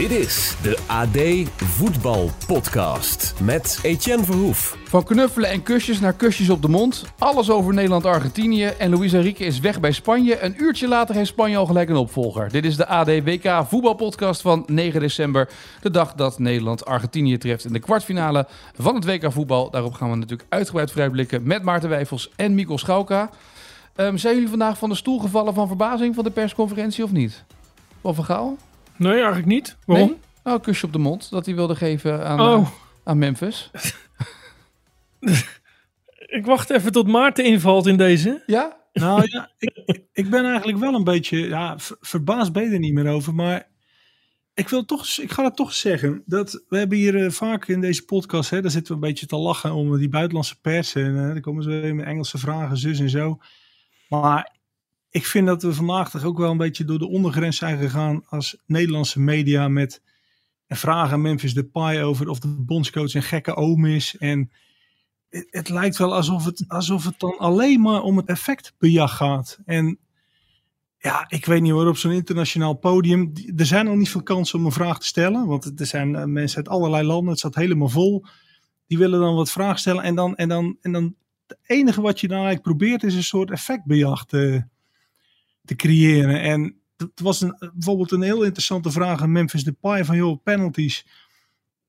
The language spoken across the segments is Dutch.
Dit is de AD Voetbal Podcast met Etienne Verhoef. Van knuffelen en kusjes naar kusjes op de mond. Alles over Nederland-Argentinië. En Luis Enrique is weg bij Spanje. Een uurtje later heeft Spanje al gelijk een opvolger. Dit is de AD WK voetbalpodcast van 9 december. De dag dat Nederland Argentinië treft in de kwartfinale van het WK voetbal. Daarop gaan we natuurlijk uitgebreid vooruitblikken met Maarten Wijfels en Mikkel Schauka. Ehm, zijn jullie vandaag van de stoel gevallen van verbazing van de persconferentie of niet? Van Van Gaal? Nee, eigenlijk niet. Waarom? Nee? Oh, een kusje op de mond dat hij wilde geven aan, Oh. eh, aan Memphis. Ik wacht even tot Maarten invalt in deze. Ja? Nou ja, ik, ik ben eigenlijk wel een beetje, ja, ver- verbaasd ben je er niet meer over, maar ik wil toch, ik ga het toch zeggen, dat we hebben hier eh, vaak in deze podcast, hè, daar zitten we een beetje te lachen om die buitenlandse pers en eh, dan komen ze weer met Engelse vragen, zus en zo. Maar ik vind dat we vandaag toch ook wel een beetje door de ondergrens zijn gegaan als Nederlandse media met en vragen aan Memphis Depay over of de bondscoach een gekke oom is en het, lijkt wel alsof het, alsof het dan alleen maar om het effectbejag gaat. En ja, ik weet niet waarop zo'n internationaal podium. Er zijn nog niet veel kansen om een vraag te stellen. Want er zijn eh, mensen uit allerlei landen. Het staat helemaal vol. Die willen dan wat vragen stellen. En dan, en dan, en dan het enige wat je dan eigenlijk probeert is een soort effectbejag te, te creëren. En het was een, bijvoorbeeld een heel interessante vraag aan Memphis Depay van joh, penalties.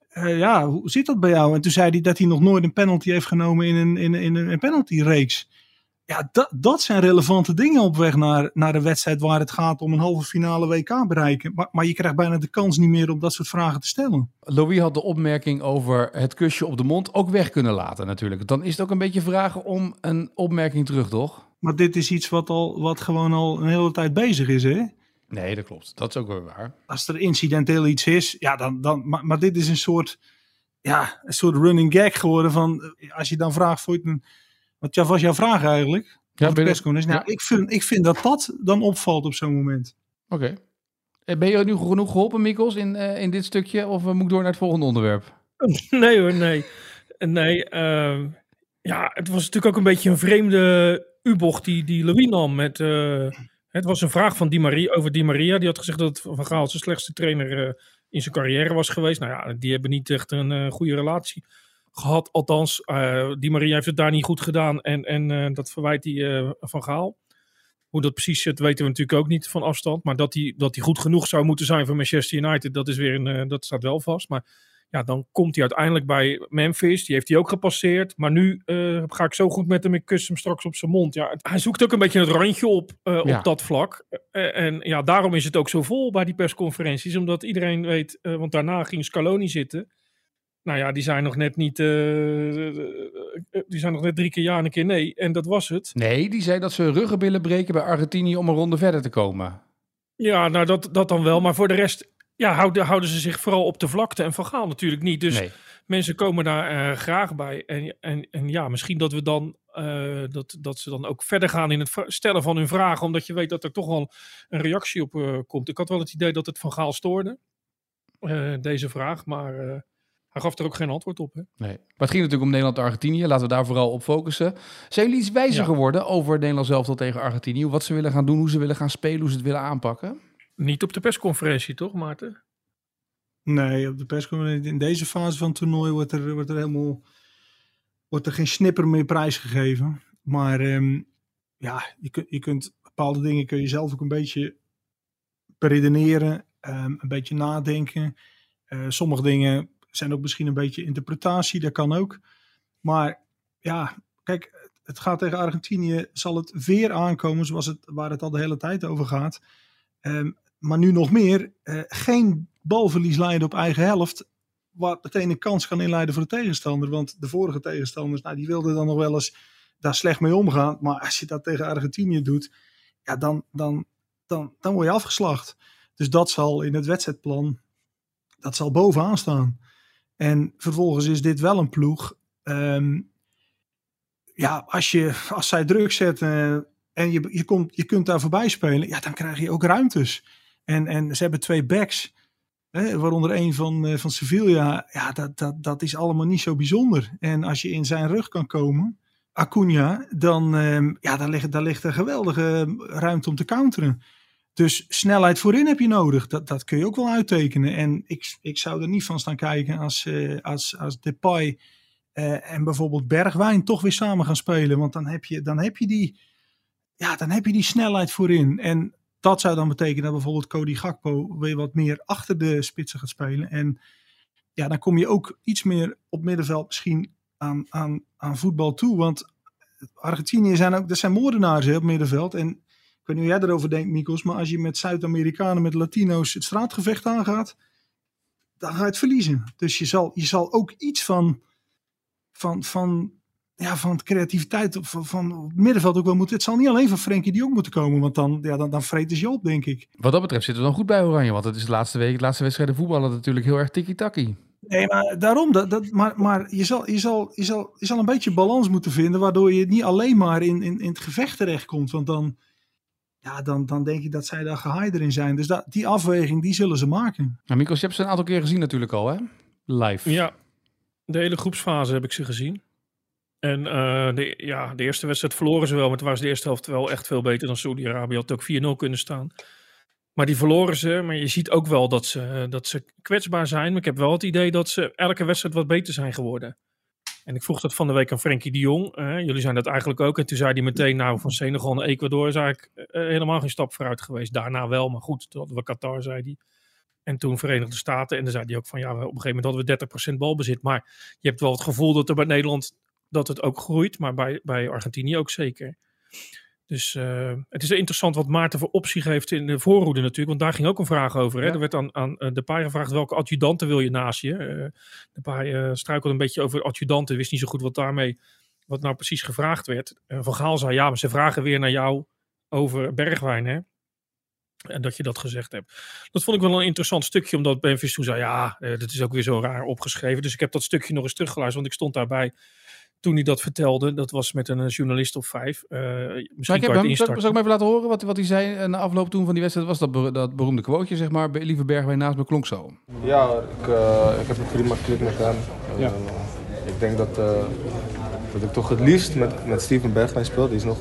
Eh, ja, hoe zit dat bij jou? En toen zei hij dat hij nog nooit een penalty heeft genomen in een, in, in een penaltyreeks. Ja, dat, dat zijn relevante dingen op weg naar, naar een wedstrijd waar het gaat om een halve finale WK bereiken. Maar, maar je krijgt bijna de kans niet meer om dat soort vragen te stellen. Louis had de opmerking over het kusje op de mond ook weg kunnen laten natuurlijk. Dan is het ook een beetje vragen om een opmerking terug, toch? Maar dit is iets wat, al, wat gewoon al een hele tijd bezig is, hè? Nee, dat klopt. Dat is ook wel waar. Als er incidenteel iets is, ja, dan, dan, maar, maar dit is een soort, ja, een soort running gag geworden van, eh, als je dan vraagt, voor een, wat was jouw vraag eigenlijk? Ja, ben je- persconferentie? Nou, ja. ik, vind, ik vind dat dat dan opvalt op zo'n moment. Oké. Eh, Ben je nu genoeg geholpen, Mikkels, in, eh, in dit stukje? Of moet ik door naar het volgende onderwerp? Nee hoor, nee. Nee, ehm, ja, het was natuurlijk ook een beetje een vreemde U-bocht die, die Louis nam. Met, eh, het was een vraag van Di Maria, over Di Maria. Die had gezegd dat Van Gaal zijn slechtste trainer eh, in zijn carrière was geweest. Nou ja, die hebben niet echt een eh, goede relatie gehad. Althans, Di Maria heeft het daar niet goed gedaan. En, en dat verwijt hij Van Gaal. Hoe dat precies zit, weten we natuurlijk ook niet van afstand. Maar dat hij, dat hij goed genoeg zou moeten zijn voor Manchester United, dat, is weer een, dat staat wel vast. Maar ja, dan komt hij uiteindelijk bij Memphis. Die heeft hij ook gepasseerd. Maar nu eh, ga ik zo goed met hem. Ik kus hem straks op zijn mond. Ja, hij zoekt ook een beetje het randje op, eh, Ja. op dat vlak. Eh, en ja, daarom is het ook zo vol bij die persconferenties. Omdat iedereen weet, want daarna ging Scaloni zitten. Nou ja, die zijn nog net niet, die zijn nog net drie keer ja en een keer nee. En dat was het. Nee, die zei dat ze hun ruggen willen breken bij Argentinië om een ronde verder te komen. Ja, nou dat, dat dan wel. Maar voor de rest ja, houden, houden ze zich vooral op de vlakte. En Van Gaal natuurlijk niet. Dus nee. mensen komen daar eh, graag bij. En, en, en ja, misschien dat we dan eh, dat, dat ze dan ook verder gaan in het stellen van hun vragen. Omdat je weet dat er toch wel een reactie op eh, komt. Ik had wel het idee dat het Van Gaal stoorde. deze vraag. Maar hij gaf er ook geen antwoord op. Hè? nee. Maar het ging natuurlijk om Nederland-Argentinië. Laten we daar vooral op focussen. Zijn jullie iets wijzer Ja. geworden over Nederland zelf tot tegen Argentinië? Wat ze willen gaan doen, hoe ze willen gaan spelen, hoe ze het willen aanpakken? Niet op de persconferentie, toch, Maarten? Nee, op de persconferentie in deze fase van het toernooi wordt er, wordt er helemaal wordt er geen snipper meer prijsgegeven. Maar ehm, ja, je, kunt je kunt bepaalde dingen kun je zelf ook een beetje beredeneren, ehm, een beetje nadenken. Eh, sommige dingen zijn ook misschien een beetje interpretatie, dat kan ook. Maar ja, kijk, het gaat tegen Argentinië, zal het weer aankomen zoals het, waar het al de hele tijd over gaat. Ehm, maar nu nog meer, eh, geen balverlies leiden op eigen helft. wat meteen een kans kan inleiden voor de tegenstander. Want de vorige tegenstanders, nou, die wilden dan nog wel eens daar slecht mee omgaan. Maar als je dat tegen Argentinië doet, ja, dan, dan, dan, dan word je afgeslacht. Dus dat zal in het wedstrijdplan, dat zal bovenaan staan. En vervolgens is dit wel een ploeg. ehm, ja, als, je, als zij druk zetten en je, je, komt, je kunt daar voorbij spelen, ja, dan krijg je ook ruimtes. En, en ze hebben twee backs, hè, waaronder een van, eh, van Sevilla. Ja, dat, dat, dat is allemaal niet zo bijzonder. En als je in zijn rug kan komen, Acuna, dan, ehm, ja, dan, ligt, dan ligt er geweldige ehm, ruimte om te counteren. Dus snelheid voorin heb je nodig. Dat, dat kun je ook wel uittekenen. En ik, ik zou er niet van staan kijken als, eh, als, als Depay eh, en bijvoorbeeld Bergwijn toch weer samen gaan spelen. Want dan heb je, dan heb je, die, ja, dan heb je die snelheid voorin. En dat zou dan betekenen dat bijvoorbeeld Cody Gakpo weer wat meer achter de spitsen gaat spelen. En ja, dan kom je ook iets meer op middenveld misschien aan, aan, aan voetbal toe. Want Argentinië zijn ook, dat zijn moordenaars op middenveld. En ik weet niet hoe jij erover denkt, Mikos, maar als je met Zuid-Amerikanen, met Latino's het straatgevecht aangaat, dan ga je het verliezen. Dus je zal, je zal ook iets van, van, van, ja, van creativiteit van, van op het middenveld ook wel moeten. Het zal niet alleen van Frenkie de Jong moeten komen, want dan, ja, dan, dan vreten ze je op, denk ik. Wat dat betreft zitten we dan goed bij Oranje. Want het is de laatste week, de laatste wedstrijden voetballen natuurlijk heel erg tiki-taki. Nee, maar daarom, dat, dat, maar, maar je, zal, je, zal, je, zal, je zal een beetje balans moeten vinden, waardoor je niet alleen maar in, in, in het gevecht terechtkomt. Want dan, ja, dan, dan denk ik dat zij daar geheider in zijn. Dus dat, die afweging, die zullen ze maken. Nou, Mikos, je hebt ze een aantal keer gezien natuurlijk al, hè? Live. Ja, de hele groepsfase heb ik ze gezien. En eh, de, ja, de eerste wedstrijd verloren ze wel, maar toen was de eerste helft wel echt veel beter dan Saudi-Arabië. Had ook 4-0 kunnen staan. Maar die verloren ze, maar je ziet ook wel dat ze, dat ze kwetsbaar zijn. Maar ik heb wel het idee dat ze elke wedstrijd wat beter zijn geworden. En ik vroeg dat van de week aan Frenkie de Jong. eh, jullie zijn dat eigenlijk ook. En toen zei hij meteen, nou van Senegal naar Ecuador is eigenlijk eh, helemaal geen stap vooruit geweest. Daarna wel, maar goed, toen hadden we Qatar, zei hij. En toen Verenigde Staten. En dan zei hij ook van, ja, op een gegeven moment hadden we 30% balbezit. Maar je hebt wel het gevoel dat er bij Nederland, dat het ook groeit. Maar bij, bij Argentinië ook zeker. Dus eh, het is interessant wat Maarten voor optie geeft in de voorhoede natuurlijk. Want daar ging ook een vraag over. Hè? Ja. Er werd aan, aan eh, de paai gevraagd welke adjudanten wil je naast je. Eh, de paai eh, struikelde een beetje over adjudanten. Wist niet zo goed wat daarmee, wat nou precies gevraagd werd. Van Gaal zei ja, maar ze vragen weer naar jou over Bergwijn. Hè? En dat je dat gezegd hebt. Dat vond ik wel een interessant stukje. Omdat Memphis toen zei ja, dat is ook weer zo raar opgeschreven. Dus ik heb dat stukje nog eens teruggeluisterd. Want ik stond daarbij toen hij dat vertelde. Dat was met een eh, journalist of vijf. Eh, Zou misschien ik, heb hem, zou, ik- ik hem even laten horen wat, wat hij zei eh, na afloop toen van die wedstrijd? Was dat, be- dat beroemde quoteje, zeg maar, bij lieve Bergwijn naast me klonk zo. Ja, ik, eh, ik heb een prima klik met hem. Eh, ik denk dat, eh, dat ik toch het liefst met, met Steven Bergwijn speel. Die is nog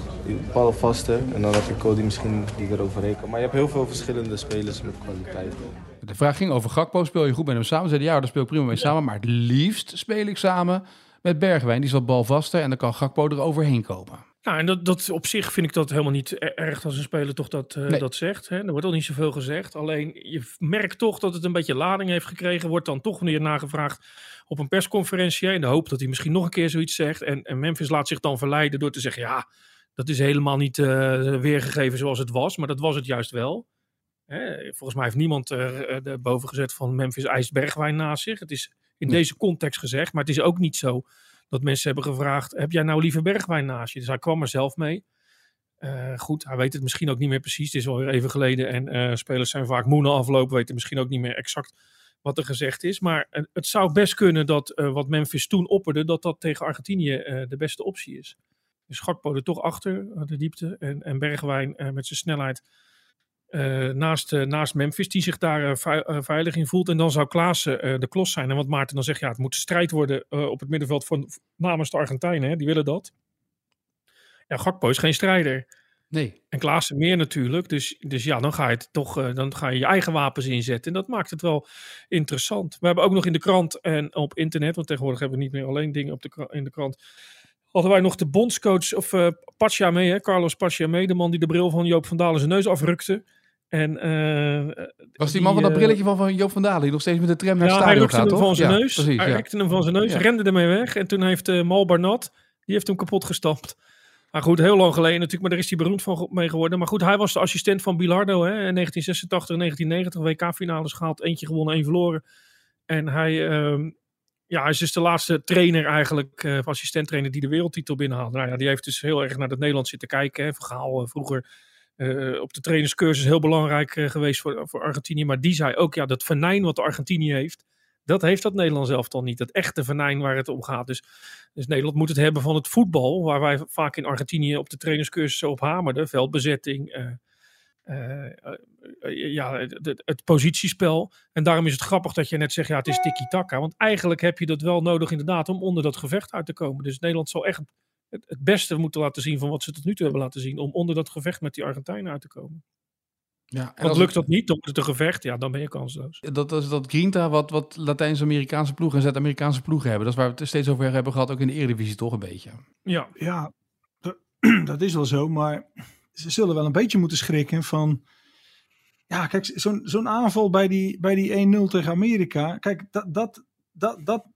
bal vaster. En dan heb ik Cody misschien die eroverheen kan. Maar je hebt heel veel verschillende spelers met kwaliteit. De vraag ging over Gakpo, speel je goed met hem samen? Zeiden ja, daar speel ik prima mee samen. Maar het liefst speel ik samen met Bergwijn. Die is wat balvaster en dan kan Gakpo er overheen komen. Nou, en dat, dat op zich vind ik dat helemaal niet e- erg als een speler toch dat, eh, Nee. dat zegt. Hè? Er wordt al niet zoveel gezegd. Alleen je merkt toch dat het een beetje lading heeft gekregen. Wordt dan toch weer nagevraagd op een persconferentie. In de hoop dat hij misschien nog een keer zoiets zegt. En, en Memphis laat zich dan verleiden door te zeggen: ja, dat is helemaal niet eh, weergegeven zoals het was. Maar dat was het juist wel. Hè? Volgens mij heeft niemand er eh, boven gezet van Memphis eist Bergwijn naast zich. Het is in Nee. deze context gezegd. Maar het is ook niet zo dat mensen hebben gevraagd: heb jij nou liever Bergwijn naast je? Dus hij kwam er zelf mee. Eh, goed, hij weet het misschien ook niet meer precies. Het is alweer even geleden. En eh, spelers zijn vaak moe na afloop. Weten misschien ook niet meer exact wat er gezegd is. Maar het zou best kunnen dat eh, wat Memphis toen opperde, dat dat tegen Argentinië de beste optie is. Dus Gakpo er toch achter, de diepte. En, en Bergwijn met zijn snelheid eh, naast, eh, naast Memphis, die zich daar eh, vei- veilig in voelt. En dan zou Klaassen de klos zijn. En wat Maarten dan zegt, ja, het moet strijd worden op het middenveld van, namens de Argentijnen. Hè, die willen dat. Ja, Gakpo is geen strijder. Nee. En Klaassen meer natuurlijk. Dus, dus ja, dan ga je het toch dan ga je, je eigen wapens inzetten. En dat maakt het wel interessant. We hebben ook nog in de krant en op internet, want tegenwoordig hebben we niet meer alleen dingen op de, in de krant. Hadden wij nog de bondscoach of eh Pacha mee, hè, Carlos Pacha mee, de man die de bril van Joop van Dalen zijn neus afrukte. En, eh, Was die man van dat eh, brilletje van, van Joop van Dalen, die nog steeds met de tram naar het ja, hij stadion gaat, hem toch? van zijn Ja, neus. Precies, hij rekte hem van zijn neus, rende ermee weg. En toen heeft eh Mal Barnat, die heeft hem kapot gestampt. Maar goed, heel lang geleden natuurlijk, maar daar is hij beroemd van mee geworden. Maar goed, hij was de assistent van Bilardo hè, in 1986, 1990, WK-finales gehaald. Eentje gewonnen, één verloren. En hij, ehm, ja, hij is dus de laatste trainer eigenlijk, uh, assistent-trainer die de wereldtitel binnenhaalt. Nou ja, die heeft dus heel erg naar het Nederland zitten kijken. Hè. Vergaal uh, vroeger uh, op de trainerscursus heel belangrijk geweest voor, voor Argentinië. Maar die zei ook, ja, dat venijn wat Argentinië heeft, dat heeft dat Nederland zelf dan niet. Dat echte venijn waar het om gaat. Dus, dus Nederland moet het hebben van het voetbal, waar wij vaak in Argentinië op de trainerscursus op hamerden. Veldbezetting, uh, ja, het, het, positiespel. En daarom is het grappig dat je net zegt, ja, het is tiki-taka. Want eigenlijk heb je dat wel nodig inderdaad om onder dat gevecht uit te komen. Dus Nederland zal echt het, het beste moeten laten zien van wat ze tot nu toe hebben laten zien. Om onder dat gevecht met die Argentijnen uit te komen. Ja, en Want lukt dat niet, dan wordt het een gevecht, ja, dan ben je kansloos. Dat is dat Grinta wat, wat Latijns-Amerikaanse ploegen en Zuid-Amerikaanse ploegen hebben. Dat is waar we het steeds over hebben gehad, ook in de Eredivisie toch een beetje. Ja, ja dat is wel zo, maar ze zullen wel een beetje moeten schrikken van... Ja, kijk, zo'n zo'n aanval bij die, bij die 1-0 tegen Amerika. Kijk, dat, dat, dat, dat,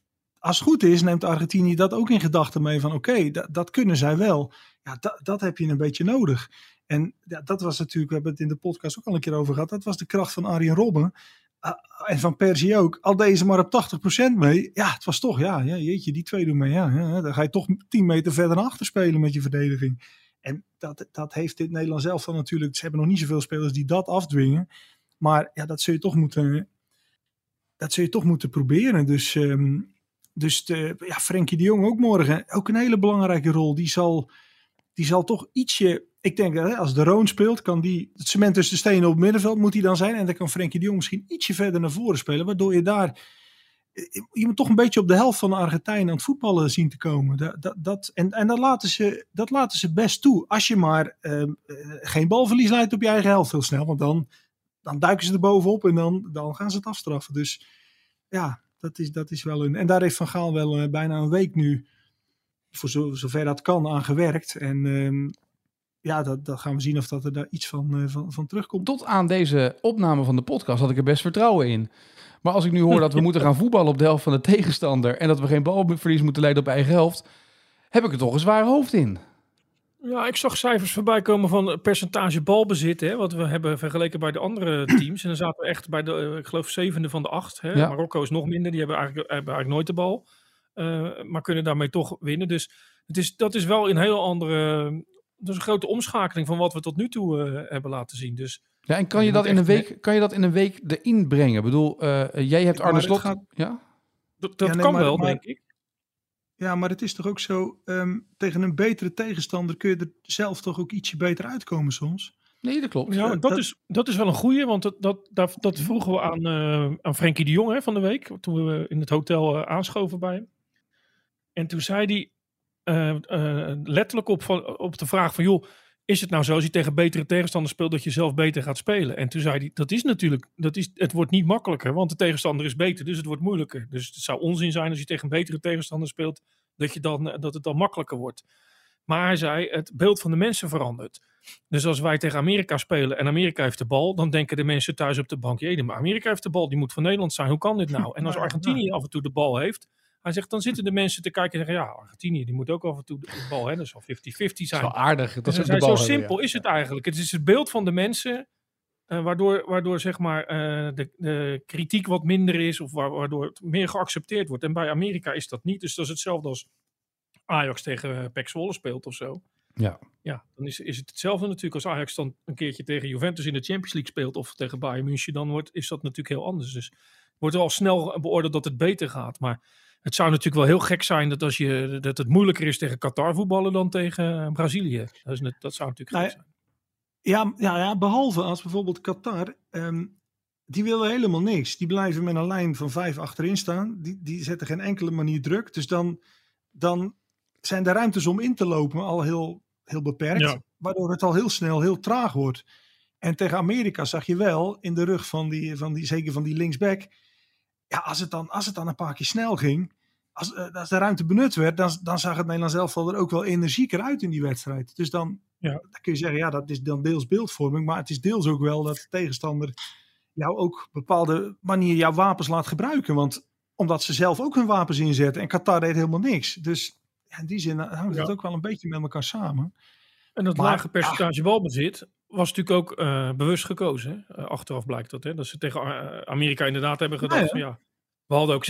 als het goed is, neemt Argentinië dat ook in gedachten mee van oké, dat, dat kunnen zij wel. Ja, dat, dat heb je een beetje nodig. En ja, dat was natuurlijk, we hebben het in de podcast ook al een keer over gehad, dat was de kracht van Arjen Robben. En van Persie ook. Al deze maar op 80% mee. Ja, het was toch, ja, jeetje, die twee doen mee. Ja, ja, dan ga je toch 10 meter verder naar achter spelen met je verdediging. En dat, dat heeft dit Nederland zelf dan natuurlijk. Ze hebben nog niet zoveel spelers die dat afdwingen. Maar ja, dat zul je toch moeten, dat zul je toch moeten proberen. Dus, um, dus de, ja, Frenkie de Jong ook morgen. Ook een hele belangrijke rol. Die zal, die zal toch ietsje. Ik denk dat als de Roon speelt, kan die het cement tussen de stenen op het middenveld moet hij dan zijn. En dan kan Frenkie de Jong misschien ietsje verder naar voren spelen. Waardoor je daar je moet toch een beetje op de helft van de Argentijnen aan het voetballen zien te komen. Dat, dat, dat, en en dat, laten ze, dat laten ze best toe. Als je maar uh, geen balverlies leidt op je eigen helft heel snel. Want dan, dan duiken ze er bovenop en dan, dan gaan ze het afstraffen. Dus ja, dat is, dat is wel een. En daar heeft Van Gaal wel uh, bijna een week nu, voor zo, zover dat kan, aan gewerkt. En uh, ja, dat, dat gaan we zien of dat er daar iets van, uh, van, van terugkomt. Tot aan deze opname van de podcast had ik er best vertrouwen in. Maar als ik nu hoor dat we moeten gaan voetballen op de helft van de tegenstander en dat we geen balverlies moeten leiden op eigen helft, heb ik er toch een zwaar hoofd in. Ja, ik zag cijfers voorbij komen van percentage balbezit, hè, wat we hebben vergeleken bij de andere teams. En dan zaten we echt bij de, eh, ik geloof, zevende van de acht. Hè. Marokko is nog minder, die hebben eigenlijk, hebben eigenlijk nooit de bal. Uh, maar kunnen daarmee toch winnen. Dus het is, dat is wel een heel andere, dat is een grote omschakeling van wat we tot nu toe uh, hebben laten zien. Dus ja, en kan je, dat in een week, kan je dat in een week erin brengen? Ik bedoel, uh, jij hebt Arne Slot... Gaat... Ja? Dat, dat ja, nee, kan maar, wel, maar, denk ik. Ja, maar het is toch ook zo, um, tegen een betere tegenstander kun je er zelf toch ook ietsje beter uitkomen soms? Nee, dat klopt. Ja, dat, dat, is, dat is wel een goeie, want dat, dat, dat, dat vroegen we aan, uh, aan Frenkie de Jong hè, van de week, toen we in het hotel uh, aanschoven bij hem. En toen zei hij uh, letterlijk op, van, op de vraag van, joh, is het nou zo als je tegen betere tegenstanders speelt dat je zelf beter gaat spelen? En toen zei hij, dat is natuurlijk, dat is, het wordt niet makkelijker, want de tegenstander is beter, dus het wordt moeilijker. Dus het zou onzin zijn als je tegen een betere tegenstander speelt, dat, je dan, dat het dan makkelijker wordt. Maar hij zei, het beeld van de mensen verandert. Dus als wij tegen Amerika spelen en Amerika heeft de bal, dan denken de mensen thuis op de bank, jee, maar Amerika heeft de bal, die moet van Nederland zijn, hoe kan dit nou? En als Argentinië af en toe de bal heeft, hij zegt, dan zitten de mensen te kijken en zeggen, ja, Argentinië, die moet ook af en toe de bal hebben. Dat zal 50-50 zijn. Wel aardig. Dat is zo simpel is het eigenlijk. Het is het beeld van de mensen, uh, waardoor, waardoor zeg maar uh, de, de, kritiek wat minder is of waardoor het meer geaccepteerd wordt. En bij Amerika is dat niet. Dus dat is hetzelfde als Ajax tegen uh, Pek Zwolle speelt of zo. Ja. Ja, dan is, is het hetzelfde natuurlijk als Ajax dan een keertje tegen Juventus in de Champions League speelt of tegen Bayern München, dan wordt, is dat natuurlijk heel anders. Dus wordt er al snel beoordeeld dat het beter gaat. Maar het zou natuurlijk wel heel gek zijn dat, als je, dat het moeilijker is tegen Qatar voetballen dan tegen Brazilië. Dat, is net, dat zou natuurlijk gek zijn. Ja, ja, ja, behalve als bijvoorbeeld Qatar, um, die willen helemaal niks. Die blijven met een lijn van vijf achterin staan. Die, die zetten geen enkele manier druk. Dus dan, dan zijn de ruimtes om in te lopen al heel, heel beperkt. Waardoor het al heel snel heel traag wordt. En tegen Amerika zag je wel in de rug van die, van die zeker van die linksback ja, als het, dan, als het dan een paar keer snel ging, als, uh, als de ruimte benut werd, dan, dan zag het Nederlands elftal er ook wel energieker uit in die wedstrijd. Dus dan, ja. dan kun je zeggen, ja, dat is dan deels beeldvorming, maar het is deels ook wel dat de tegenstander jou ook bepaalde manier jouw wapens laat gebruiken. Want omdat ze zelf ook hun wapens inzetten en Qatar deed helemaal niks. Dus ja, in die zin hangt het ook wel een beetje met elkaar samen. En dat lage percentage balbezit was natuurlijk ook uh, bewust gekozen. Uh, achteraf blijkt dat. Hè? Dat ze tegen uh, Amerika inderdaad hebben gedacht ja, van ja, We hadden ook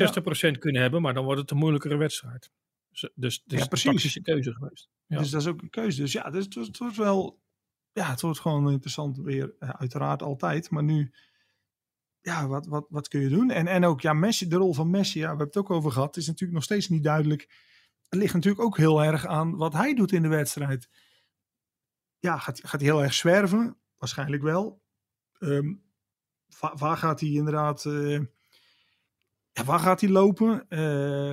60% kunnen hebben, maar dan wordt het een moeilijkere wedstrijd. Dus, dus, dus Ja, een precies. tactische keuze geweest. Ja. Dus dat is ook een keuze. Dus ja, dus het, wordt- wel. Ja, het wordt gewoon interessant weer. eh, Uiteraard altijd. Maar nu. Ja, wat, wat, wat kun je doen? En, en ook, ja, Messi, de rol van Messi, ja, we hebben het ook over gehad. is natuurlijk nog steeds niet duidelijk. Het ligt natuurlijk ook heel erg aan wat hij doet in de wedstrijd. Ja, gaat, gaat hij heel erg zwerven? Waarschijnlijk wel. Ehm, wa- waar gaat hij inderdaad. eh, ja, waar gaat hij lopen? Eh,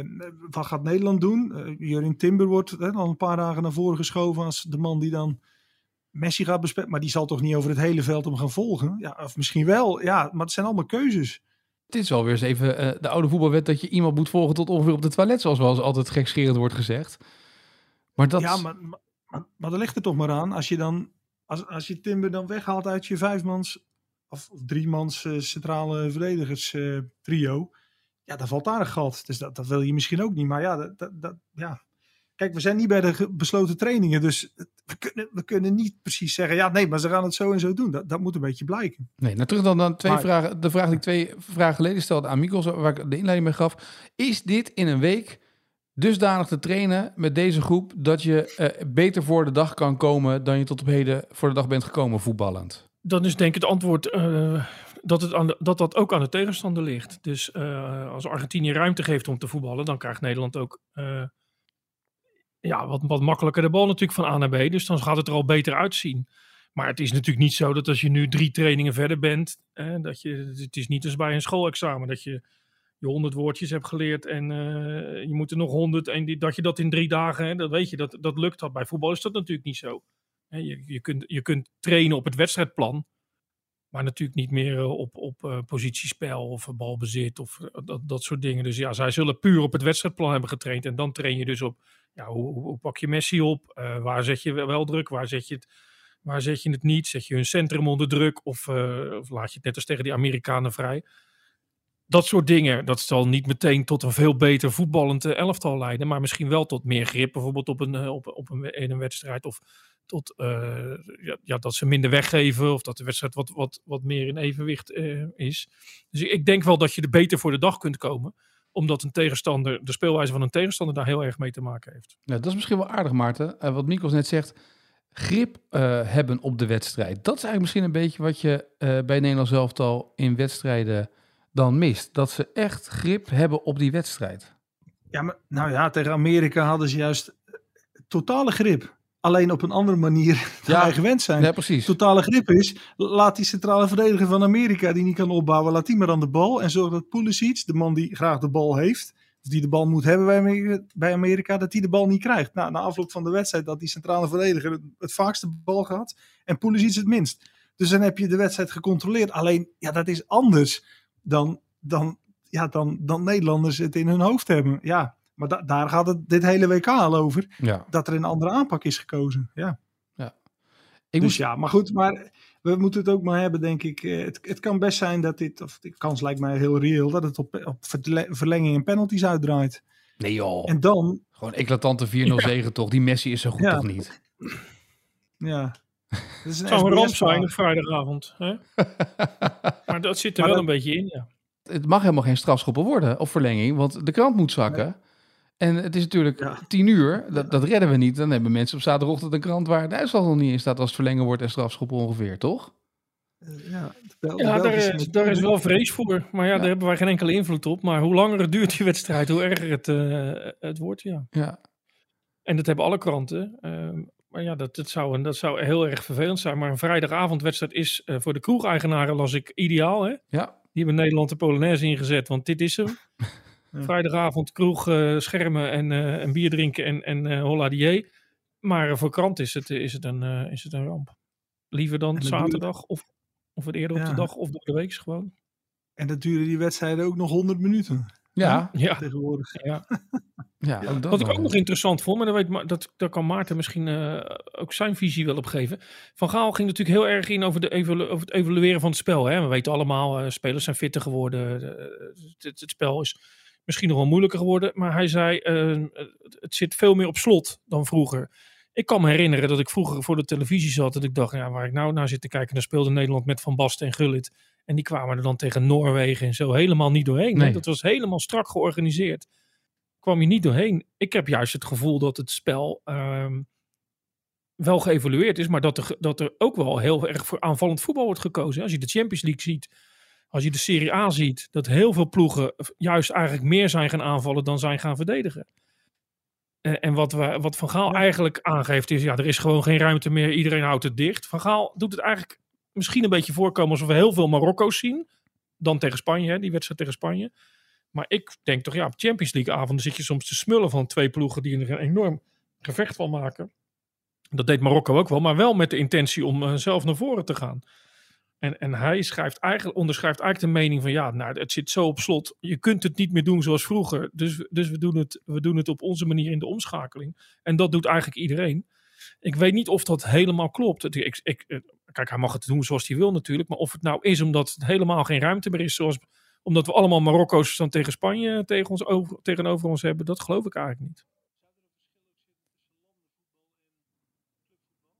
wat gaat Nederland doen? Uh, Jurien Timber wordt hè, al een paar dagen naar voren geschoven als de man die dan Messi gaat bespelen. Maar die zal toch niet over het hele veld hem gaan volgen? Ja, of misschien wel. Ja, maar het zijn allemaal keuzes. Het is wel weer eens even eh, de oude voetbalwet dat je iemand moet volgen tot ongeveer op de toilet, zoals wel eens altijd gekscherend wordt gezegd. Maar dat... Ja, maar, maar, maar, maar daar ligt er toch maar aan. Als je dan, als, als je Timber dan weghaalt uit je vijfmans of, of driemans eh, centrale verdedigers eh, trio. Ja, dan valt daar een gat. Dus dat, dat wil je misschien ook niet. Maar ja, dat, dat, dat- ja. Kijk, we zijn niet bij de besloten trainingen. Dus we kunnen, we kunnen niet precies zeggen. Ja, nee, maar ze gaan het zo en zo doen. Dat, dat moet een beetje blijken. Nee, nou terug dan, dan twee Maar- vragen. De vraag die ik twee vragen geleden stelde aan Mikos, waar ik de inleiding mee gaf. Is dit in een week dusdanig te trainen met deze groep dat je eh, beter voor de dag kan komen dan je tot op heden voor de dag bent gekomen voetballend? Dan is denk ik het antwoord eh, dat, het aan dat dat ook aan de tegenstander ligt. Dus eh, als Argentinië ruimte geeft om te voetballen, dan krijgt Nederland ook ja, wat, wat makkelijker de bal natuurlijk van A naar B. Dus dan gaat het er al beter uitzien. Maar het is natuurlijk niet zo dat als je nu drie trainingen verder bent, dat je, het is niet als bij een schoolexamen dat je je honderd woordjes hebt geleerd en eh, je moet er nog honderd en dat je dat in drie dagen, hè, dat weet je, dat, dat lukt dat. Bij voetbal is dat natuurlijk niet zo. Je, je, kunt, je kunt trainen op het wedstrijdplan, maar natuurlijk niet meer eh, op, op eh, positiespel of balbezit of dat, dat soort dingen. Dus ja, zij zullen puur op het wedstrijdplan hebben getraind. En dan train je dus op, ja, hoe, hoe, pak je Messi op? Waar zet je wel- druk? Waar zet je het, waar zet je het niet? Zet je hun centrum onder druk? Of, of laat je het net als tegen die Amerikanen vrij? Dat soort dingen, dat zal niet meteen tot een veel beter voetballend eh, elftal leiden. Maar misschien wel tot meer grip, bijvoorbeeld op een, eh, op, op een, wedstrijd. Of tot eh, ja, ja, dat ze minder weggeven. Of dat de wedstrijd wat, wat, wat meer in evenwicht is. Dus ik denk wel dat je er beter voor de dag kunt komen. Omdat een tegenstander, de speelwijze van een tegenstander daar heel erg mee te maken heeft. Dat is misschien wel aardig, Maarten. Wat Mikos net zegt, grip hebben op de wedstrijd. Dat is eigenlijk misschien een beetje wat je bij Nederlands elftal in wedstrijden dan mist. Dat ze echt grip hebben op die wedstrijd. Ja, maar nou ja, tegen Amerika hadden ze juist eh, totale grip. Alleen op een andere manier dan Ja. wij gewend zijn. Ja, precies. Totale grip is, laat die centrale verdediger van Amerika die niet kan opbouwen, laat die maar aan de bal. En zorg dat Pulisic, de man die graag de bal heeft, die de bal moet hebben bij Amerika, bij Amerika dat die de bal niet krijgt. Nou, na afloop van de wedstrijd dat die centrale verdediger het, het vaakste bal gehad en Pulisic het minst. Dus dan heb je de wedstrijd gecontroleerd. Alleen, ja, dat is anders dan, dan, ja, dan, dan Nederlanders het in hun hoofd hebben. Ja, maar da- daar gaat het dit hele WK al over. Ja. Dat er een andere aanpak is gekozen. Ja. Ik dus moest, ja, maar goed, maar we moeten het ook maar hebben, denk ik. Eh, Het, het kan best zijn dat dit, of de kans lijkt mij heel reëel, dat het op, op verle- verlenging en penalties uitdraait. nee joh, En dan, gewoon eclatante 4-0 zegen toch. Die Messi is zo goed Ja. toch niet? ja. Het zou een ramp zijn op vrijdagavond. Hè? maar dat zit er Maar wel dat- een beetje in, ja. Het mag helemaal geen strafschoppen worden of verlenging, want de krant moet zakken. En het is natuurlijk Ja. 10 uur, dat, dat redden we niet. Dan hebben mensen op zaterdagochtend een krant waar de uitslag nog niet in staat als het verlengen wordt en strafschoppen ongeveer, toch? Eh, Ja, de Ja, daar is, methode. daar is wel vrees voor. Maar ja, Ja. daar hebben wij geen enkele invloed op. Maar hoe langer het duurt die wedstrijd, hoe erger het, eh, het wordt, ja. Ja. En dat hebben alle kranten. Ehm, maar ja, dat, dat, zou, dat zou heel erg vervelend zijn. Maar een vrijdagavondwedstrijd is eh, voor de kroegeigenaren, las ik, ideaal. Hè? Ja, Die hebben Nederland de Polonaise ingezet, want dit is hem. Vrijdagavond kroeg, eh, schermen en, eh, en bier drinken en, en eh holladier. Maar voor krant is het, is, het een, eh, is het een ramp. Liever dan zaterdag of, of het eerder op de dag of door de week gewoon. En dat duren die wedstrijden ook nog 100 minuten ja, Ja, tegenwoordig. ja. ja. Wat ik ook nog interessant vond, maar daar, weet, Ma- dat, daar kan Maarten misschien eh, ook zijn visie wel op geven. Van Gaal ging natuurlijk heel erg in over, de evolu- over het evalueren van het spel. Hè. We weten allemaal, eh, spelers zijn fitter geworden. eh, het, het spel is misschien nog wel moeilijker geworden. Maar hij zei, eh, het, het zit veel meer op slot dan vroeger. Ik kan me herinneren dat ik vroeger voor de televisie zat. Dat ik dacht, ja, waar ik nou naar zit te kijken. Dan speelde Nederland met Van Basten en Gullit. En die kwamen er dan tegen Noorwegen en zo helemaal niet doorheen. Nee. Dat was helemaal strak georganiseerd. Kwam je niet doorheen. Ik heb juist het gevoel dat het spel ehm, wel geëvolueerd is, maar dat er, dat er ook wel heel erg voor aanvallend voetbal wordt gekozen. Als je de Champions League ziet, als je de Serie A ziet, dat heel veel ploegen juist eigenlijk meer zijn gaan aanvallen dan zijn gaan verdedigen. En, wat, we, wat Van Gaal eigenlijk aangeeft is, ja, er is gewoon geen ruimte meer, iedereen houdt het dicht. Van Gaal doet het eigenlijk misschien een beetje voorkomen alsof we heel veel Marokko's zien. Dan tegen Spanje, hè, die wedstrijd tegen Spanje. Maar ik denk toch, ja, op Champions League avonden zit je soms te smullen van twee ploegen die er een enorm gevecht van maken. Dat deed Marokko ook wel, maar wel met de intentie om eh, zelf naar voren te gaan. En, en hij schrijft eigenlijk, onderschrijft eigenlijk de mening van ja, nou, het zit zo op slot. Je kunt het niet meer doen zoals vroeger. Dus, dus we, doen het, we doen het op onze manier in de omschakeling. En dat doet eigenlijk iedereen. Ik weet niet of dat helemaal klopt. Ik, ik, eh, kijk, hij mag het doen zoals hij wil natuurlijk. Maar of het nou is omdat het helemaal geen ruimte meer is. Zoals, omdat we allemaal Marokko's dan tegen Spanje tegen ons over, tegenover ons hebben. Dat geloof ik eigenlijk niet.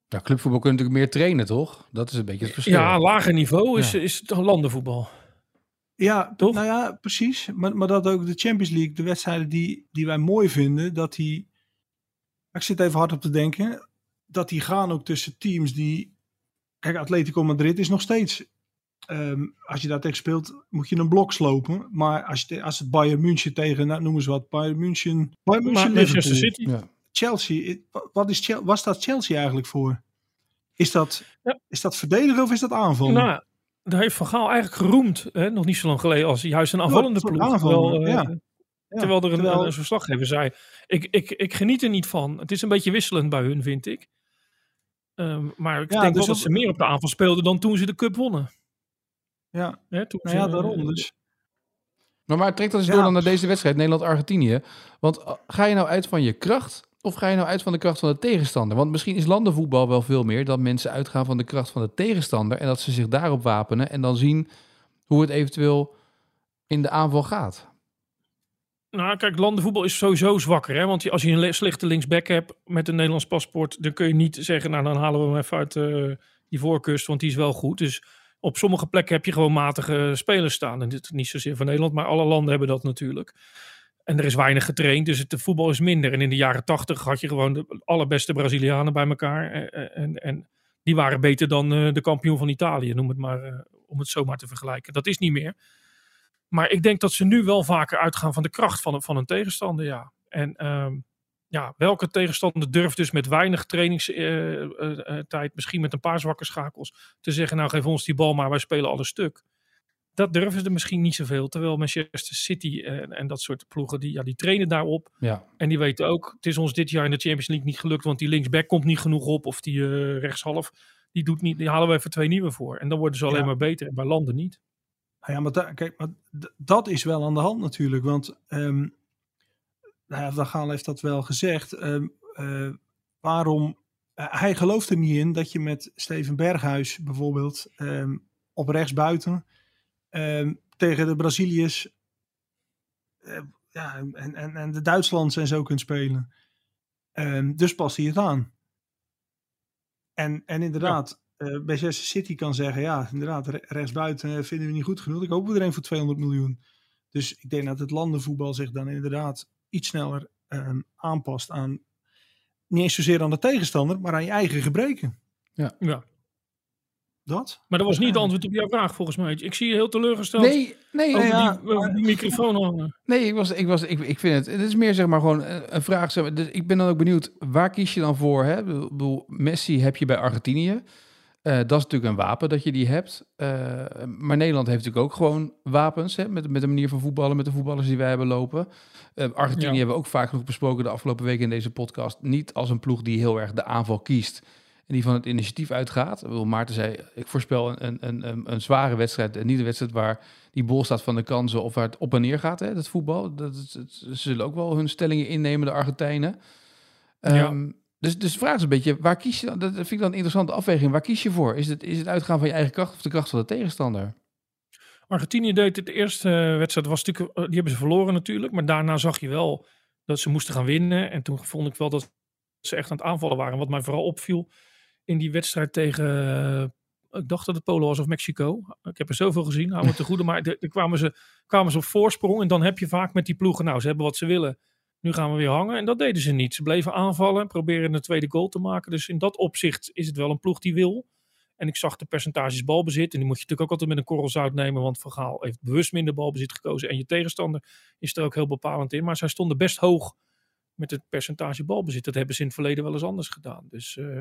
Ja, clubvoetbal kun je natuurlijk meer trainen, toch? Dat is een beetje het verschil. Ja, lager niveau is, Ja. is het landenvoetbal. Ja, Toch? nou ja, precies. Maar, maar dat ook de Champions League, de wedstrijden die, die wij mooi vinden, dat die. Ik zit even hard op te denken. Dat die gaan ook tussen teams die. Kijk, Atletico Madrid is nog steeds. ehm, als je daar tegen speelt, moet je een blok slopen. Maar als, je, als het Bayern München tegen, nou, noem eens wat, Bayern München. Bayern München Manchester Liverpool. City. Ja. Chelsea, wat is Chel was dat Chelsea eigenlijk voor? Is dat, Ja. is dat verdedigen of is dat aanvallen? Nou, daar heeft Van Gaal eigenlijk geroemd, hè, nog niet zo lang geleden, als juist een aanvallende ploeg. Terwijl, eh, ja. Ja, terwijl er een, terwijl- een verslaggever zei, ik, ik, ik geniet er niet van. Het is een beetje wisselend bij hun, vind ik. Ehm, maar ik Ja, denk dus wel dat op- ze meer op de aanval speelden dan toen ze de cup wonnen. ja, Hè, toen nou ze, ja, eh, daarom. Dus. Maar, maar trek dat eens Ja. door dan naar deze wedstrijd, Nederland-Argentinië. Want uh, ga je nou uit van je kracht of ga je nou uit van de kracht van de tegenstander? Want misschien is landenvoetbal wel veel meer dat mensen uitgaan van de kracht van de tegenstander en dat ze zich daarop wapenen en dan zien hoe het eventueel in de aanval gaat. Nou, kijk, landenvoetbal is sowieso zwakker. Hè? Want als je een le- slechte linksback hebt met een Nederlands paspoort, dan kun je niet zeggen, nou dan halen we hem even uit eh, die voorkust, want die is wel goed. Dus op sommige plekken heb je gewoon matige spelers staan. En dit niet zozeer van Nederland, maar alle landen hebben dat natuurlijk. En er is weinig getraind, dus de voetbal is minder. En in de jaren tachtig had je gewoon de allerbeste Brazilianen bij elkaar. eh, eh, En, en die waren beter dan de kampioen van Italië, noem het maar, om het zo maar te vergelijken. Dat is niet meer. Maar ik denk dat ze nu wel vaker uitgaan van de kracht van, van een tegenstander, ja. En ehm, ja, welke tegenstander durft dus met weinig trainingstijd, misschien met een paar zwakke schakels, te zeggen, nou geef ons die bal maar, wij spelen alles stuk. Dat durven ze misschien niet zoveel. Terwijl Manchester City en, en dat soort ploegen, die, ja, die trainen daarop. Ja. En die weten ook, het is ons dit jaar in de Champions League niet gelukt, want die linksback komt niet genoeg op. Of die eh, rechtshalf, die, doet niet, die halen we even twee nieuwe voor. En dan worden ze alleen Ja. maar beter. En bij landen niet. Nou ja, maar, kijk, dat is wel aan de hand natuurlijk. Want ehm nou ja, Van Gaal heeft dat wel gezegd. ehm, eh, waarom... eh, hij gelooft er niet in dat je met Steven Berghuis bijvoorbeeld ehm, op rechts buiten ehm, tegen de Braziliërs eh, ja, en, en, en de Duitslands en zo kunt spelen. Dus past hij het aan. En, en inderdaad, eh Manchester City kan zeggen, ja, inderdaad, re- rechtsbuiten eh, vinden we niet goed genoeg. Ik hoop er een voor 200 miljoen. Dus ik denk dat het landenvoetbal zich dan inderdaad iets sneller ehm, aanpast aan, niet eens zozeer aan de tegenstander, maar aan je eigen gebreken. Ja. Dat? Maar dat was niet het antwoord op jouw vraag volgens mij. Ik zie je heel teleurgesteld Nee, nee, over, ja, die, over die microfoon hangen. nee ik, was, ik, was, ik, ik vind het. Het is meer zeg maar gewoon een, een vraag. zeg maar, Dus ik ben dan ook benieuwd, waar kies je dan voor? Hè? Ik bedoel, Messi heb je bij Argentinië. Eh, dat is natuurlijk een wapen dat je die hebt. Eh, maar Nederland heeft natuurlijk ook gewoon wapens. Hè? Met, met de manier van voetballen, met de voetballers die wij hebben lopen. Eh, Argentinië Ja. hebben we ook vaak genoeg besproken de afgelopen weken in deze podcast. Niet als een ploeg die heel erg de aanval kiest. En die van het initiatief uitgaat. Bedoel, Maarten zei, ik voorspel een, een, een, een, zware wedstrijd. En niet een wedstrijd waar die bol staat van de kansen of waar het op en neer gaat, hè, dat voetbal. Dat, ze zullen ook wel hun stellingen innemen, de Argentijnen. Ja. Dus, dus de vraag is een beetje, waar kies je? Dat vind ik dan een interessante afweging. Waar kies je voor? Is het, is het uitgaan van je eigen kracht of de kracht van de tegenstander? Argentinië deed het de eerste eh, wedstrijd, was natuurlijk, eh, die hebben ze verloren natuurlijk. Maar daarna zag je wel dat ze moesten gaan winnen. En toen vond ik wel dat ze echt aan het aanvallen waren. Wat mij vooral opviel in die wedstrijd tegen ik dacht dat het Polen was of Mexico. Ik heb er zoveel gezien, hou me te goede. Maar er kwamen ze, kwamen ze op voorsprong. En dan heb je vaak met die ploegen, nou, ze hebben wat ze willen. Nu gaan we weer hangen. En dat deden ze niet. Ze bleven aanvallen, proberen een tweede goal te maken. Dus in dat opzicht is het wel een ploeg die wil. En ik zag de percentages balbezit. En die moet je natuurlijk ook altijd met een korrel zout nemen. Want Van Gaal heeft bewust minder balbezit gekozen. En je tegenstander is er ook heel bepalend in. Maar zij stonden best hoog met het percentage balbezit. Dat hebben ze in het verleden wel eens anders gedaan. Dus uh,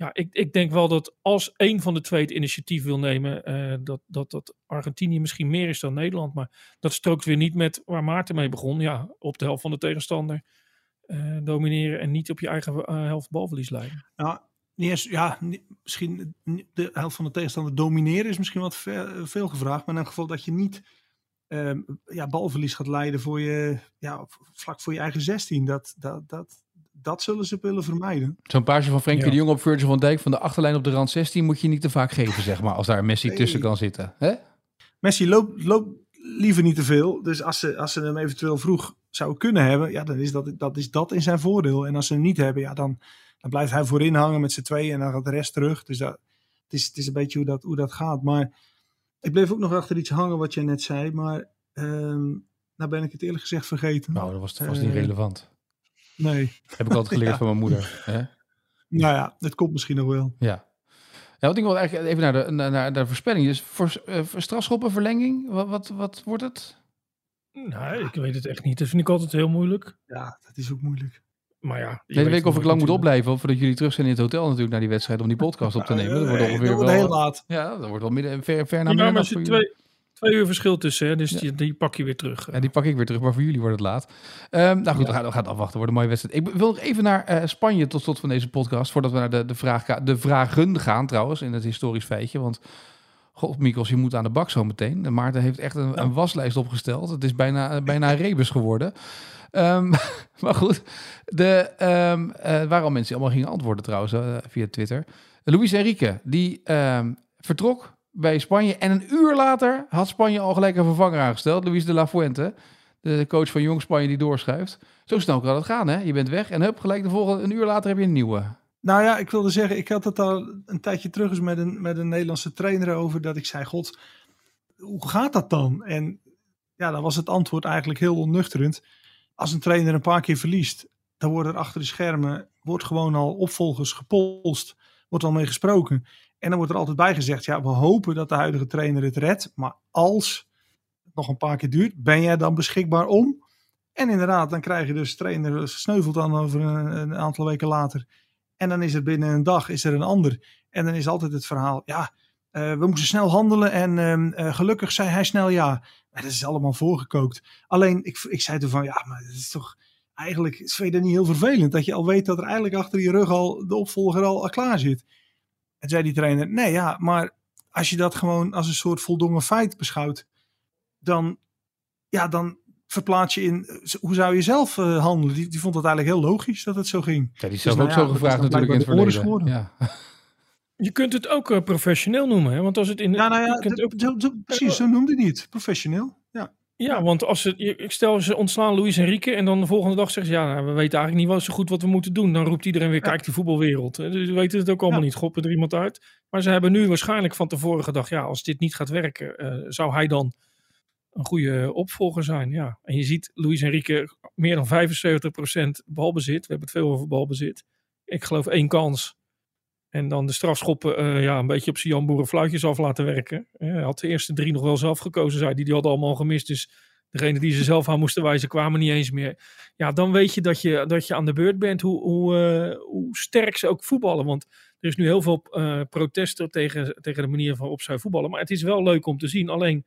ja, ik, ik denk wel dat als één van de twee het initiatief wil nemen, uh, dat, dat, dat Argentinië misschien meer is dan Nederland. Maar dat strookt weer niet met waar Maarten mee begon. Ja, op de helft van de tegenstander uh, domineren en niet op je eigen helft balverlies leiden. Nou, ja, misschien de helft van de tegenstander domineren is misschien wat veel, gevraagd. Maar in elk geval dat je niet um, ja, balverlies gaat leiden voor je, ja, vlak voor je eigen 16. Dat, dat, dat, dat zullen ze willen vermijden. Zo'n paasje van Frenkie ja. de Jong op Virgil van Dijk van de achterlijn op de rand 16 moet je niet te vaak geven, zeg maar, als daar Messi nee. tussen kan zitten. Hè? Messi loopt, loopt liever niet te veel. Dus als ze, als ze hem eventueel vroeg zouden kunnen hebben, ja, dan is dat, dat is dat in zijn voordeel. En als ze hem niet hebben, ja, dan, dan blijft hij voorin hangen met z'n tweeën en dan gaat de rest terug. Dus dat, het, is, het is een beetje hoe dat, hoe dat gaat. Maar ik bleef ook nog achter iets hangen wat je net zei, maar um, nou ben ik het eerlijk gezegd vergeten. Nou, dat was vast niet uh, relevant. Nee. Heb ik altijd geleerd ja. van mijn moeder. Hè? Nou ja, het komt misschien nog wel. Ja. Ja, want ik wil eigenlijk even naar de, naar, naar de voorspelling. Dus voor, uh, strafschoppenverlenging, wat, wat, wat wordt het? Nou, ik weet het echt niet. Dat vind ik altijd heel moeilijk. Ja, dat is ook moeilijk. Maar ja. Ik weet week of ik lang moet opblijven, voordat jullie terug zijn in het hotel natuurlijk naar die wedstrijd om die podcast op te nemen. Dat wordt ongeveer dat wordt wel, heel laat. Ja, dat wordt wel midden, ver, ver naar ja, midden. Twee, uur verschil tussen, hè, dus ja. die, die, pak je weer terug. Ja, die pak ik weer terug, maar voor jullie wordt het laat. Um, nou goed, we, gaan, we gaan het afwachten, wordt een mooie wedstrijd. Ik wil nog even naar uh, Spanje tot slot van deze podcast, voordat we naar de, de, vraag, de vragen gaan trouwens, in het historisch feitje, want... God, Mikos, je moet aan de bak zo meteen. Maarten heeft echt een, een waslijst opgesteld. Het is bijna, bijna een rebus geworden. Um, maar goed, de, um, uh, waren al mensen allemaal gingen antwoorden trouwens uh, via Twitter. Luis Enrique, die um, vertrok bij Spanje. En een uur later had Spanje al gelijk een vervanger aangesteld. Luis de la Fuente, de coach van Jong Spanje die doorschuift. Zo snel kan het gaan, hè? Je bent weg en hup, gelijk de volgende, een uur later heb je een nieuwe. Nou ja, ik wilde zeggen, ik had het al een tijdje terug eens met een, met een Nederlandse trainer over. Dat ik zei, god, hoe gaat dat dan? En ja, dan was het antwoord eigenlijk heel onnuchterend als een trainer een paar keer verliest, dan wordt er achter de schermen wordt gewoon al opvolgers gepolst, wordt al mee gesproken. En dan wordt er altijd bij gezegd, ja, we hopen dat de huidige trainer het redt, maar als het nog een paar keer duurt, ben jij dan beschikbaar om? En inderdaad, dan krijg je dus trainer sneuvelt dan over een, een, aantal weken later. En dan is er binnen een dag is er een ander. En dan is altijd het verhaal, ja, uh, we moesten snel handelen en uh, gelukkig zei hij snel ja. Maar dat is allemaal voorgekookt. Alleen, ik, ik zei toen van, ja, maar het is toch eigenlijk, het niet heel vervelend dat je al weet dat er eigenlijk achter je rug al de opvolger al, al klaar zit. En zei die trainer, nee ja, maar als je dat gewoon als een soort voldongen feit beschouwt, dan, ja, dan verplaats je in, hoe zou je zelf uh, handelen? Die, die vond het eigenlijk heel logisch dat het zo ging. Ja, die is zelf dus, ook nou, zo gevraagd natuurlijk in het verleden. Ja. Je kunt het ook uh, professioneel noemen, hè? Want als het in. Ja, nou ja, de, ook... zo, zo, precies, zo noemde hij het. Professioneel. Ja. Want als het, ik stel ze ontslaan Luis Enrique en dan de volgende dag zeggen ze ja, nou, we weten eigenlijk niet wel zo goed wat we moeten doen. Dan roept iedereen weer, kijk die voetbalwereld. Dus we weten het ook allemaal ja. niet, goppen er iemand uit. Maar ze hebben nu waarschijnlijk van tevoren gedacht, ja, als dit niet gaat werken, uh, zou hij dan een goede opvolger zijn. Ja. En je ziet Luis Enrique meer dan 75% balbezit. We hebben het veel over balbezit. Ik geloof één kans en dan de strafschoppen uh, ja, een beetje op zijn Jan fluitjes af laten werken. Uh, hij had de eerste drie nog wel zelf gekozen, zei die. Die hadden allemaal gemist. Dus degene die ze zelf aan moesten wijzen, kwamen niet eens meer. Ja, dan weet je dat je, dat je aan de beurt bent. Hoe, hoe, uh, hoe sterk ze ook voetballen. Want er is nu heel veel protesten tegen, tegen de manier waarop zij voetballen. Maar het is wel leuk om te zien. Alleen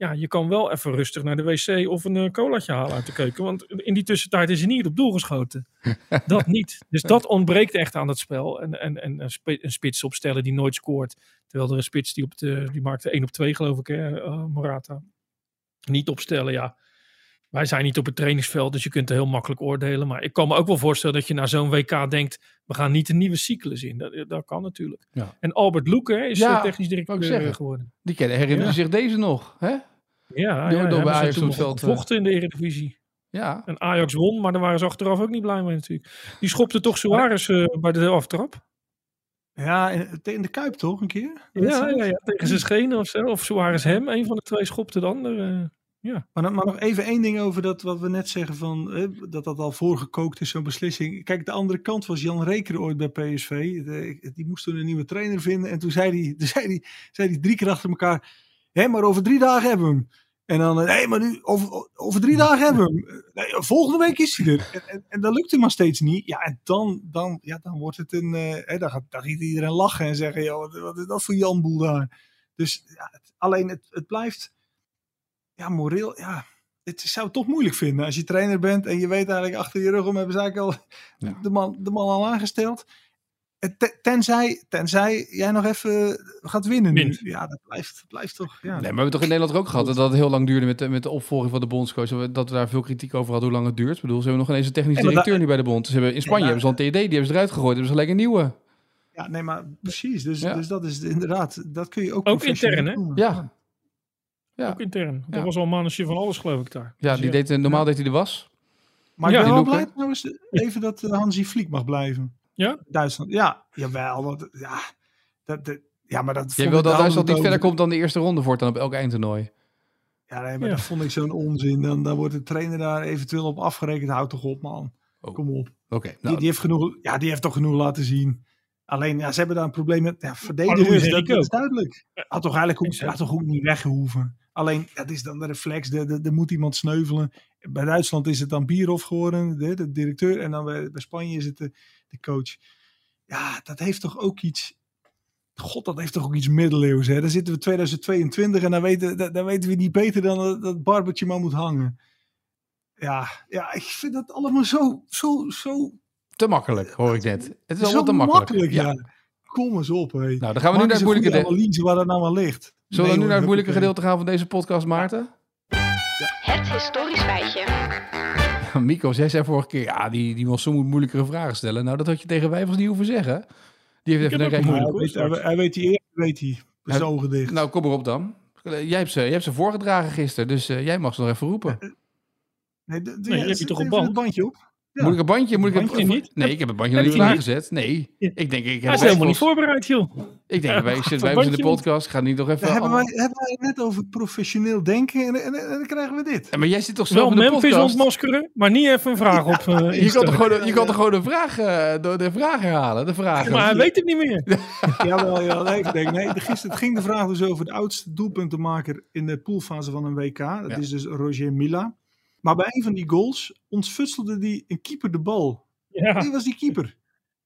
ja, je kan wel even rustig naar de wc of een uh, colaatje halen uit de keuken. Want in die tussentijd is hij niet op doel geschoten. dat niet. Dus dat ontbreekt echt aan het spel. En, en, en een spits opstellen die nooit scoort. Terwijl er een spits die, op de, die maakte 1 op 2 geloof ik, hè, uh, Morata. Niet opstellen, ja. Wij zijn niet op het trainingsveld, dus je kunt er heel makkelijk oordelen. Maar ik kan me ook wel voorstellen dat je na zo'n WK denkt... we gaan niet een nieuwe cyclus in. Dat, dat kan natuurlijk. Ja. En Albert Loeke is ja, technisch directeur geworden. Die kennen, herinneren ja. zich deze nog, hè? Ja, ja, door bij Ajax op het veld vochten in de Eredivisie. Ja. En Ajax won, maar daar waren ze achteraf ook niet blij mee natuurlijk. Die schopte toch Suarez uh, bij de aftrap. Ja, in, in de Kuip toch, een keer? Ja, ja, ja, tegen zijn schenen of zo. Of Suarez hem. Een van de twee schopte de ander. Ja. Maar, maar nog even één ding over dat wat we net zeggen van eh, dat dat al voorgekookt is, zo'n beslissing. Kijk, de andere kant was Jan Reker ooit bij PSV. De- die moest toen een nieuwe trainer vinden. En toen zei hij, toen zei hij, zei hij drie keer achter elkaar: hé, maar over drie dagen hebben we hem. En dan, hé, maar nu, over, over drie dagen hebben we hem. Nee, volgende week is hij er. En, en, en dat lukt hem maar steeds niet. Ja, en dan, dan, ja, dan wordt het een. eh, dan, gaat, dan gaat iedereen lachen en zeggen: joh, wat, wat is dat voor Jan Boel daar? Dus ja, het- alleen het, het blijft ja, moreel, ja. Het zou het toch moeilijk vinden als je trainer bent en je weet eigenlijk achter je rug om hebben ze eigenlijk al de, man, de man al aangesteld. Tenzij, tenzij jij nog even gaat winnen. nu. Ja, dat blijft, blijft toch. Ja. Nee, maar we hebben toch in Nederland ook gehad dat het heel lang duurde met de, met de opvolging van de bondscoach. Dat we, daar veel kritiek over hadden hoe lang het duurt. Ik bedoel, ze hebben nog ineens een technisch directeur nu bij de bond. Ze hebben, in Spanje Ja, hebben ze al een TD, die hebben ze eruit gegooid. Hebben ze gelijk een nieuwe. ja, nee, maar precies. Dus, Ja. dus dat is inderdaad, dat kun je ook Ook intern, hè? Ja, ja. Ook intern. Ja. Dat was al een mannetje van alles, geloof ik daar. ja Dus die deed, eh, normaal deed hij de was. Maar Ja, ik ben die wel blij trouwens even dat eh, Hansi Fliek mag blijven. Ja? Duitsland. Ja, jawel. Want, ja, dat, dat, ja, maar dat Jij wil dat Duitsland niet verder komt dan de eerste ronde voortaan op elk eindtoernooi. Ja, nee, maar Ja. dat vond ik zo'n onzin. Dan, dan wordt de trainer daar eventueel op afgerekend. Houd toch op, man. Oh. Kom op. Oké, Die, nou, die, heeft genoeg, ja, die heeft toch genoeg laten zien. Alleen, ja, ze hebben daar een probleem met ja, Luis verdedigers. Dat, is duidelijk. Had toch eigenlijk ook, had toch ook niet weggehoeven. Alleen, dat is dan de reflex. Er de, de moet iemand sneuvelen. Bij Duitsland is het dan Bierhoff geworden, de, de directeur. En dan bij, bij Spanje is het de, de coach. Ja, dat heeft toch ook iets... God, dat heeft toch ook iets middeleeuws. Hè? Dan zitten we 2022 en dan weten, dan, dan weten we niet beter dan dat dat barbertje maar moet hangen. Ja, ja, ik vind dat allemaal zo, zo, zo, te makkelijk, hoor ik net. Het is allemaal te makkelijk. ja. Kom eens op, hé. Nou, dan gaan we nu naar het moeilijke deel. analyse waar dat nou aan ligt. Zullen we Nee, nu naar het moeilijke huppakee. gedeelte gaan van deze podcast, Maarten? Het historisch feitje. Mico, jij zei vorige keer, ja, die, die was zo moet moeilijkere vragen stellen. Nou, dat had je tegen wijfels niet hoeven zeggen. Die heeft Ik even een recht- een Hij weet, hij, die eerst, weet hij. Met zijn ogen dicht. Nou, kom erop dan. Jij hebt ze, jij hebt ze voorgedragen gisteren, dus eh, jij mag ze nog even roepen. nee, de, de, Nee, je hebt hier toch een het bandje op? Ja. Moet ik een bandje? Moet ik een Bandje niet? Nee, ik heb een bandje nog Heb niet je klaargezet. Nee. Ja. Ik denk, ik heb Hij is helemaal niet voorbereid, joh. Ik denk, wij een zitten wij in de podcast. Ik ga niet nog even... Daar hebben wij, hebben wij het net over professioneel denken en, en, en dan krijgen we dit. Ja, maar jij zit toch Wel zelf in de Memphis podcast? ontmaskeren, maar niet even een vraag op. eh, Je kan toch gewoon, je kan toch gewoon de vraag, eh, de, de vraag herhalen? De vragen. Maar hij weet het niet meer. Jawel, ja, nee, ik denk, nee, gisteren ging de vraag dus over de oudste doelpuntenmaker in de poolfase van een WK. Dat Ja. is dus Roger Mila. Maar bij een van die goals ontfutselde die een keeper de bal. Ja, Wie was die keeper?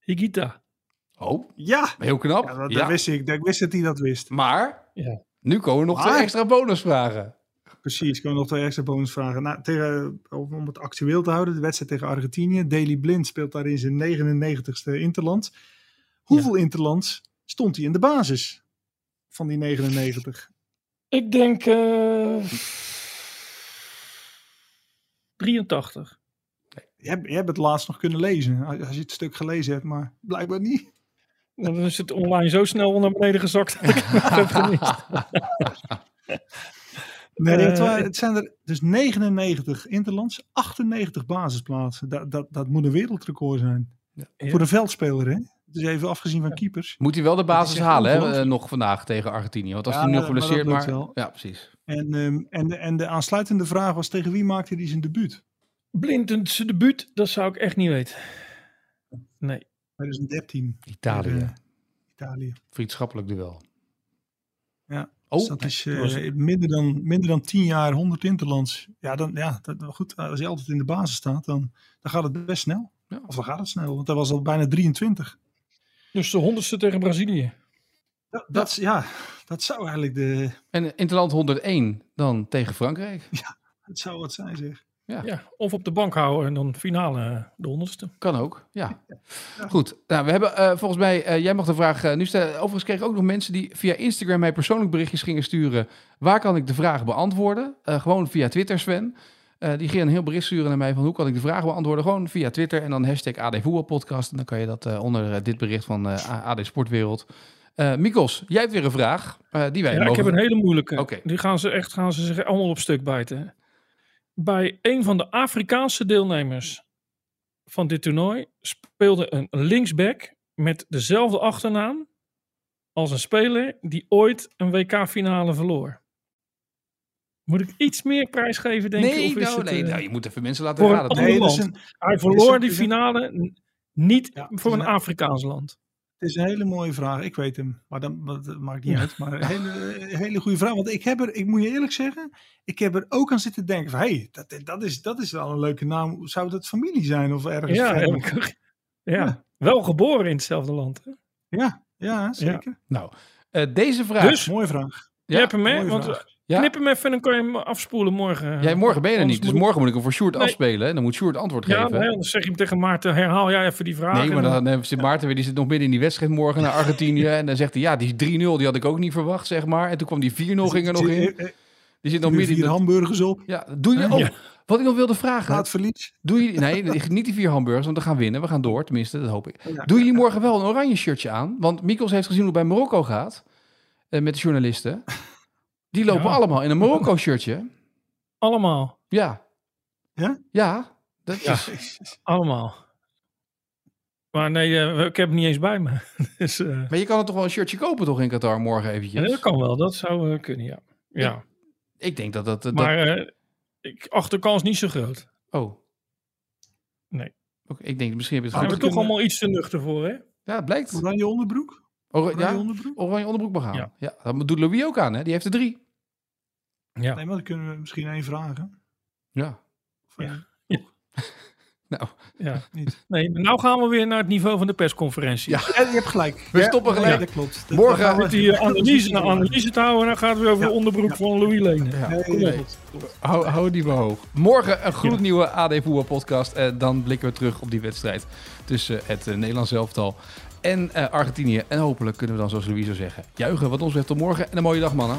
Higita. Oh, Ja, heel knap. ja dat, Ja. dat wist ik. Ik wist dat hij dat wist. Maar, Ja. nu komen nog twee extra bonusvragen. Precies, ik kan nog twee extra bonusvragen. Nou, tegen, om om het actueel te houden, de wedstrijd tegen Argentinië. Daley Blind speelt daar in zijn 99ste Interland. Hoeveel Interlands stond hij in de basis van die 99? Ik denk eh 83. Je hebt, je hebt het laatst nog kunnen lezen, als je het stuk gelezen hebt, maar blijkbaar niet. Dan is het online zo snel naar beneden gezakt dat ik het nog heb gemist. Nee, het, Eh, waren- het zijn er dus 99 Interlands, 98 basisplaatsen. Dat, dat, dat moet een wereldrecord zijn. Ja. Voor een veldspeler, hè? Dus even afgezien van keepers. Moet hij wel de basis halen, hè, eh, nog vandaag tegen Argentinië. Want als Ja, hij nu geblesseerd maar... Ja, precies. En, ehm, en, de, en de aansluitende vraag was tegen wie maakte hij zijn debuut? Blind in zijn debuut, dat zou ik echt niet weten. Nee. 2013, Italië. Eh, Italië. Vriendschappelijk duel. Ja, Oh, Dus dat is eh, minder, dan, minder dan 10 jaar, 100 Interlands. Ja, dan, ja dat, goed, als je altijd in de basis staat, dan, dan gaat het best snel. Ja. Of dan gaat het snel, want dat was al bijna 23. Dus de honderdste tegen Brazilië. Dat, dat, is- ja, dat zou eigenlijk de, En Interland 101 dan tegen Frankrijk. dat zou wat zijn, zeg. Ja, of op de bank houden en dan finale eh, de honderdste. Kan ook, ja. Goed, nou, we hebben eh, volgens mij, eh, jij mag de vraag eh, nu stellen. Overigens kreeg ik ook nog mensen die via Instagram mij persoonlijk berichtjes gingen sturen. Waar kan ik de vragen beantwoorden? Eh, gewoon via Twitter, Sven. Eh, die gingen een heel bericht sturen naar mij van hoe kan ik de vragen beantwoorden? Gewoon via Twitter en dan hashtag AD Voetbalpodcast. En dan kan je dat eh, onder eh, dit bericht van AD Sportwereld. Mikos, jij hebt weer een vraag die wij Ja, mogen... ik heb een hele moeilijke. Oké. Die gaan ze echt gaan ze zich allemaal op stuk bijten. Bij een van de Afrikaanse deelnemers van dit toernooi speelde een linksback met dezelfde achternaam als een speler die ooit een WK-finale verloor. Moet ik iets meer prijsgeven, denk je? Nee, Of is nou, het, nee, nou, je moet even mensen laten voor een raden. ander Nee, een, Hij verloor een- die finale niet Ja, voor een een- Afrikaans land. Het is een hele mooie vraag. Ik weet hem. Maar dat, dat, maakt niet uit. Maar een hele, hele goede vraag. Want ik heb er, ik moet je eerlijk zeggen, ik heb er ook aan zitten denken van, hé, hey, dat, dat, is, dat is wel een leuke naam. Zou dat familie zijn of ergens Ja, ik- ja. Ja. wel geboren in hetzelfde land. Hè? ja, ja, zeker. Nou, eh, deze vraag. Dus- Mooie vraag. Je hebt hem, hè? mooie Want, vraag. Ja. Knip hem even en dan kan je hem afspoelen morgen. Jij, morgen ben je er niet, dus morgen moet ik hem voor Sjoerd Nee. afspelen. En dan moet Sjoerd antwoord Ja, geven. nee, anders zeg je hem tegen Maarten, herhaal jij even die vraag. Nee, maar dan- zit Maarten weer, die zit nog midden in die wedstrijd morgen naar Argentinië. en dan zegt hij, ja, die 3-0, die had ik ook niet verwacht, zeg maar. En toen kwam die 4-0, ging er nog in. Eh, eh, Die zit nog midden in vier de... hamburgers op. Ja, doe je... Oh, Ja. wat ik nog wilde vragen. Laat verlies. Doe je... Nee, niet die vier hamburgers, want we gaan winnen. We gaan door, tenminste, dat hoop ik. Ja. Doen jullie morgen wel een oranje shirtje aan? Want Mikkels heeft gezien hoe het bij Marokko gaat. eh, met de journalisten. Die lopen Ja. allemaal in een Marokko shirtje. Allemaal. Ja. Ja? Ja. Dat Ja. is... Allemaal. Maar nee, eh, ik heb hem niet eens bij me. dus, eh, Maar je kan er toch wel een shirtje kopen toch in Qatar morgen eventjes? ja, dat kan wel, dat zou eh, kunnen, ja. ja. Ik denk dat dat... dat Maar eh, ik acht de kans niet zo groot. Oh. Nee. Ik denk misschien heb je het goed. we toch allemaal iets te nuchter voor, hè? Ja, het blijkt. Oranje onderbroek. Ora- Oranje ja, onderbroek. oranje onderbroek begaan. Ja. Ja. dat doet Louis ook aan, hè? Die heeft er drie. Ja. Nee, maar dan kunnen we misschien één vragen. Ja. Of, eh, Nou, ja. Niet. Nee, nou gaan we weer naar het niveau van de persconferentie. Ja. Ja, je hebt gelijk. We Ja, stoppen gelijk. Ja, dat klopt. Dat- Morgen gaan we- die eh, analyse naar analyse te houden, en dan gaat het weer over Ja. de onderbroek van Louis Lenen. ja. Nee, Kom op. nee. Hou, hou die maar hoog. Morgen een gloednieuwe AD Voetbal podcast. Eh, dan blikken we terug op die wedstrijd tussen het eh, Nederlands elftal en Argentinië. En hopelijk kunnen we dan, zoals Louis zou zeggen, juichen wat ons betreft tot morgen. En een mooie dag, mannen.